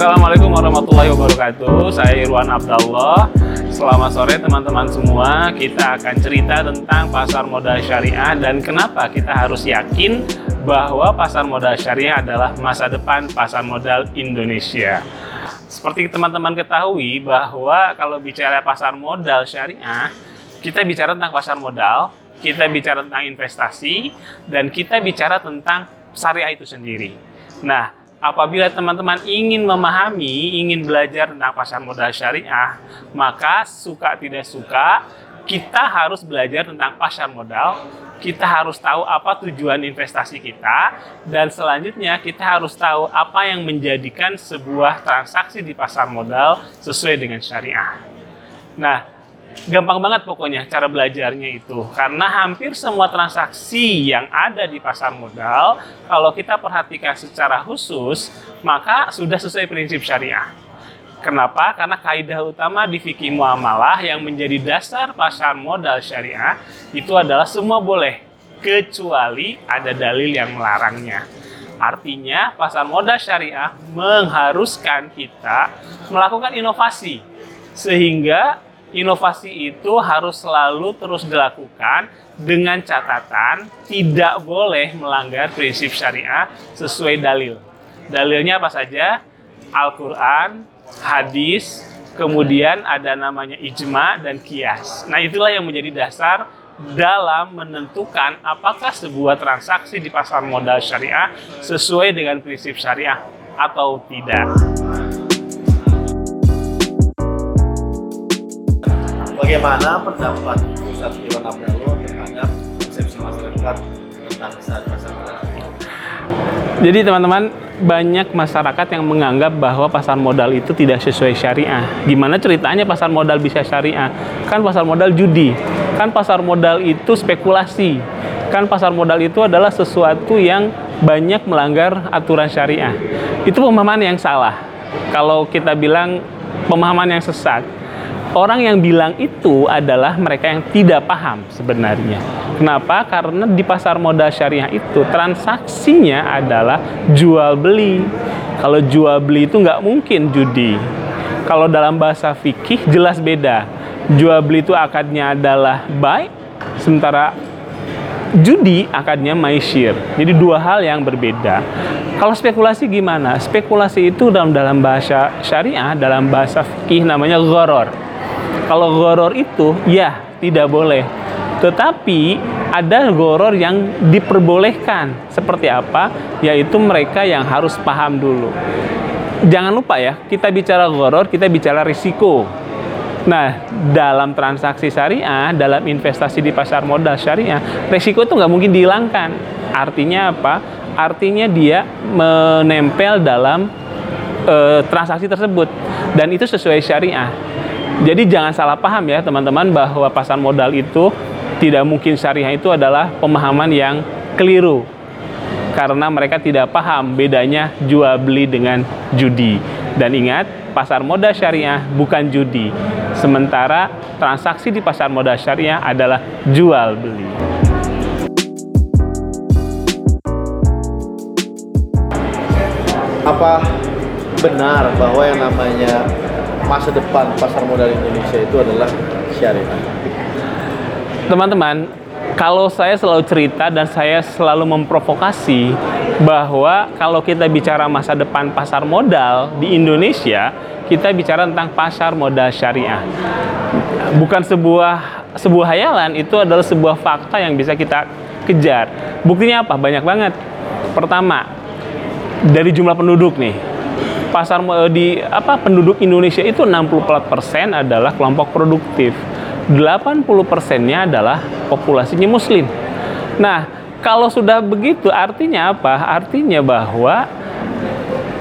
Assalamualaikum warahmatullahi wabarakatuh. Saya Irwan Abdallah. Selamat sore teman-teman semua. Kita akan cerita tentang pasar modal syariah dan kenapa kita harus yakin bahwa pasar modal syariah adalah masa depan pasar modal Indonesia. Seperti teman-teman ketahui bahwa kalau bicara pasar modal syariah, kita bicara tentang pasar modal, kita bicara tentang investasi, dan kita bicara tentang syariah itu sendiri. Nah, apabila teman-teman ingin memahami, ingin belajar tentang pasar modal syariah, maka suka tidak suka, kita harus belajar tentang pasar modal, kita harus tahu apa tujuan investasi kita, dan selanjutnya kita harus tahu apa yang menjadikan sebuah transaksi di pasar modal sesuai dengan syariah. Nah, gampang banget pokoknya cara belajarnya itu karena hampir semua transaksi yang ada di pasar modal kalau kita perhatikan secara khusus maka sudah sesuai prinsip syariah. Kenapa? Karena kaidah utama di fikih muamalah yang menjadi dasar pasar modal syariah itu adalah semua boleh kecuali ada dalil yang melarangnya. Artinya pasar modal syariah mengharuskan kita melakukan inovasi sehingga inovasi itu harus selalu terus dilakukan dengan catatan tidak boleh melanggar prinsip syariah sesuai dalil. Dalilnya apa saja? Al-Quran, hadis, kemudian ada namanya ijma dan kias. Nah itulah yang menjadi dasar dalam menentukan apakah sebuah transaksi di pasar modal syariah sesuai dengan prinsip syariah atau tidak. Bagaimana pendapat Ustaz Iwan Abdallah terhadap persepsi masyarakat tentang pasar modal? Jadi teman-teman banyak masyarakat yang menganggap bahwa pasar modal itu tidak sesuai syariah. Gimana ceritanya pasar modal bisa syariah? Kan pasar modal judi, kan pasar modal itu spekulasi, kan pasar modal itu adalah sesuatu yang banyak melanggar aturan syariah. Itu pemahaman yang salah. Kalau kita bilang pemahaman yang sesat, orang yang bilang itu adalah mereka yang tidak paham sebenarnya. Kenapa? Karena di pasar modal syariah itu transaksinya adalah jual beli. Kalau jual beli itu nggak mungkin judi. Kalau dalam bahasa fikih jelas beda. Jual beli itu akadnya adalah buy, sementara judi akadnya maisir. Jadi dua hal yang berbeda. Kalau spekulasi gimana? Spekulasi itu dalam dalam bahasa syariah, dalam bahasa fikih namanya ghoror. Kalau goror itu ya tidak boleh. Tetapi ada goror yang diperbolehkan. Seperti apa? Yaitu mereka yang harus paham dulu. Jangan lupa ya, kita bicara goror, kita bicara risiko. Nah, dalam transaksi syariah, dalam investasi di pasar modal syariah, risiko itu nggak mungkin dihilangkan. Artinya apa? Artinya dia menempel dalam e, transaksi tersebut dan itu sesuai syariah. Jadi jangan salah paham ya teman-teman bahwa pasar modal itu tidak mungkin syariah itu adalah pemahaman yang keliru. Karena mereka tidak paham bedanya jual beli dengan judi. Dan ingat, pasar modal syariah bukan judi. Sementara transaksi di pasar modal syariah adalah jual beli. Apa benar bahwa yang namanya masa depan pasar modal Indonesia itu adalah syariah? Teman-teman, kalau saya selalu cerita dan saya selalu memprovokasi bahwa kalau kita bicara masa depan pasar modal di Indonesia, kita bicara tentang pasar modal syariah. Bukan sebuah sebuah hayalan, itu adalah sebuah fakta yang bisa kita kejar. Buktinya apa? Banyak banget. Pertama, dari jumlah penduduk nih. Pasar di apa penduduk Indonesia itu 64% adalah kelompok produktif. 80 persennya adalah populasinya muslim. Nah, kalau sudah begitu artinya apa? Artinya bahwa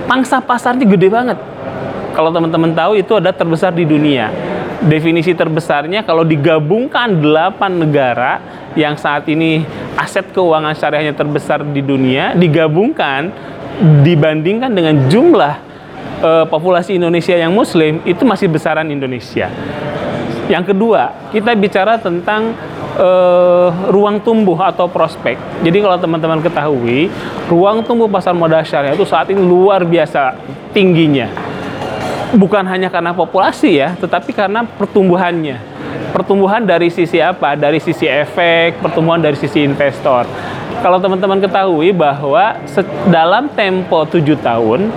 pangsa pasarnya gede banget. Kalau teman-teman tahu itu ada terbesar di dunia. Definisi terbesarnya kalau digabungkan 8 negara yang saat ini aset keuangan syariahnya terbesar di dunia digabungkan dibandingkan dengan jumlah uh, populasi Indonesia yang muslim itu masih besaran Indonesia. Yang kedua, kita bicara tentang uh, ruang tumbuh atau prospek. Jadi kalau teman-teman ketahui, ruang tumbuh pasar modal syariah itu saat ini luar biasa tingginya bukan hanya karena populasi ya, tetapi karena pertumbuhannya. Pertumbuhan dari sisi apa? Dari sisi efek, pertumbuhan dari sisi investor. Kalau teman-teman ketahui bahwa dalam tempo 7 tahun,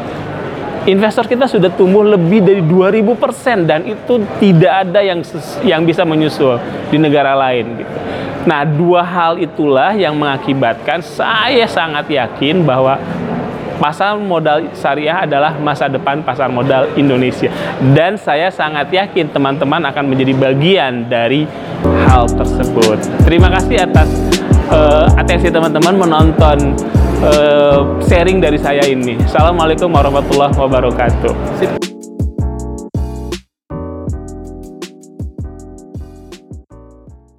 investor kita sudah tumbuh lebih dari 2000% dan itu tidak ada yang yang bisa menyusul di negara lain gitu. Nah, dua hal itulah yang mengakibatkan saya sangat yakin bahwa pasar modal syariah adalah masa depan pasar modal Indonesia dan saya sangat yakin teman-teman akan menjadi bagian dari hal tersebut. Terima kasih atas eh, atensi teman-teman menonton eh, sharing dari saya ini. Assalamualaikum warahmatullahi wabarakatuh.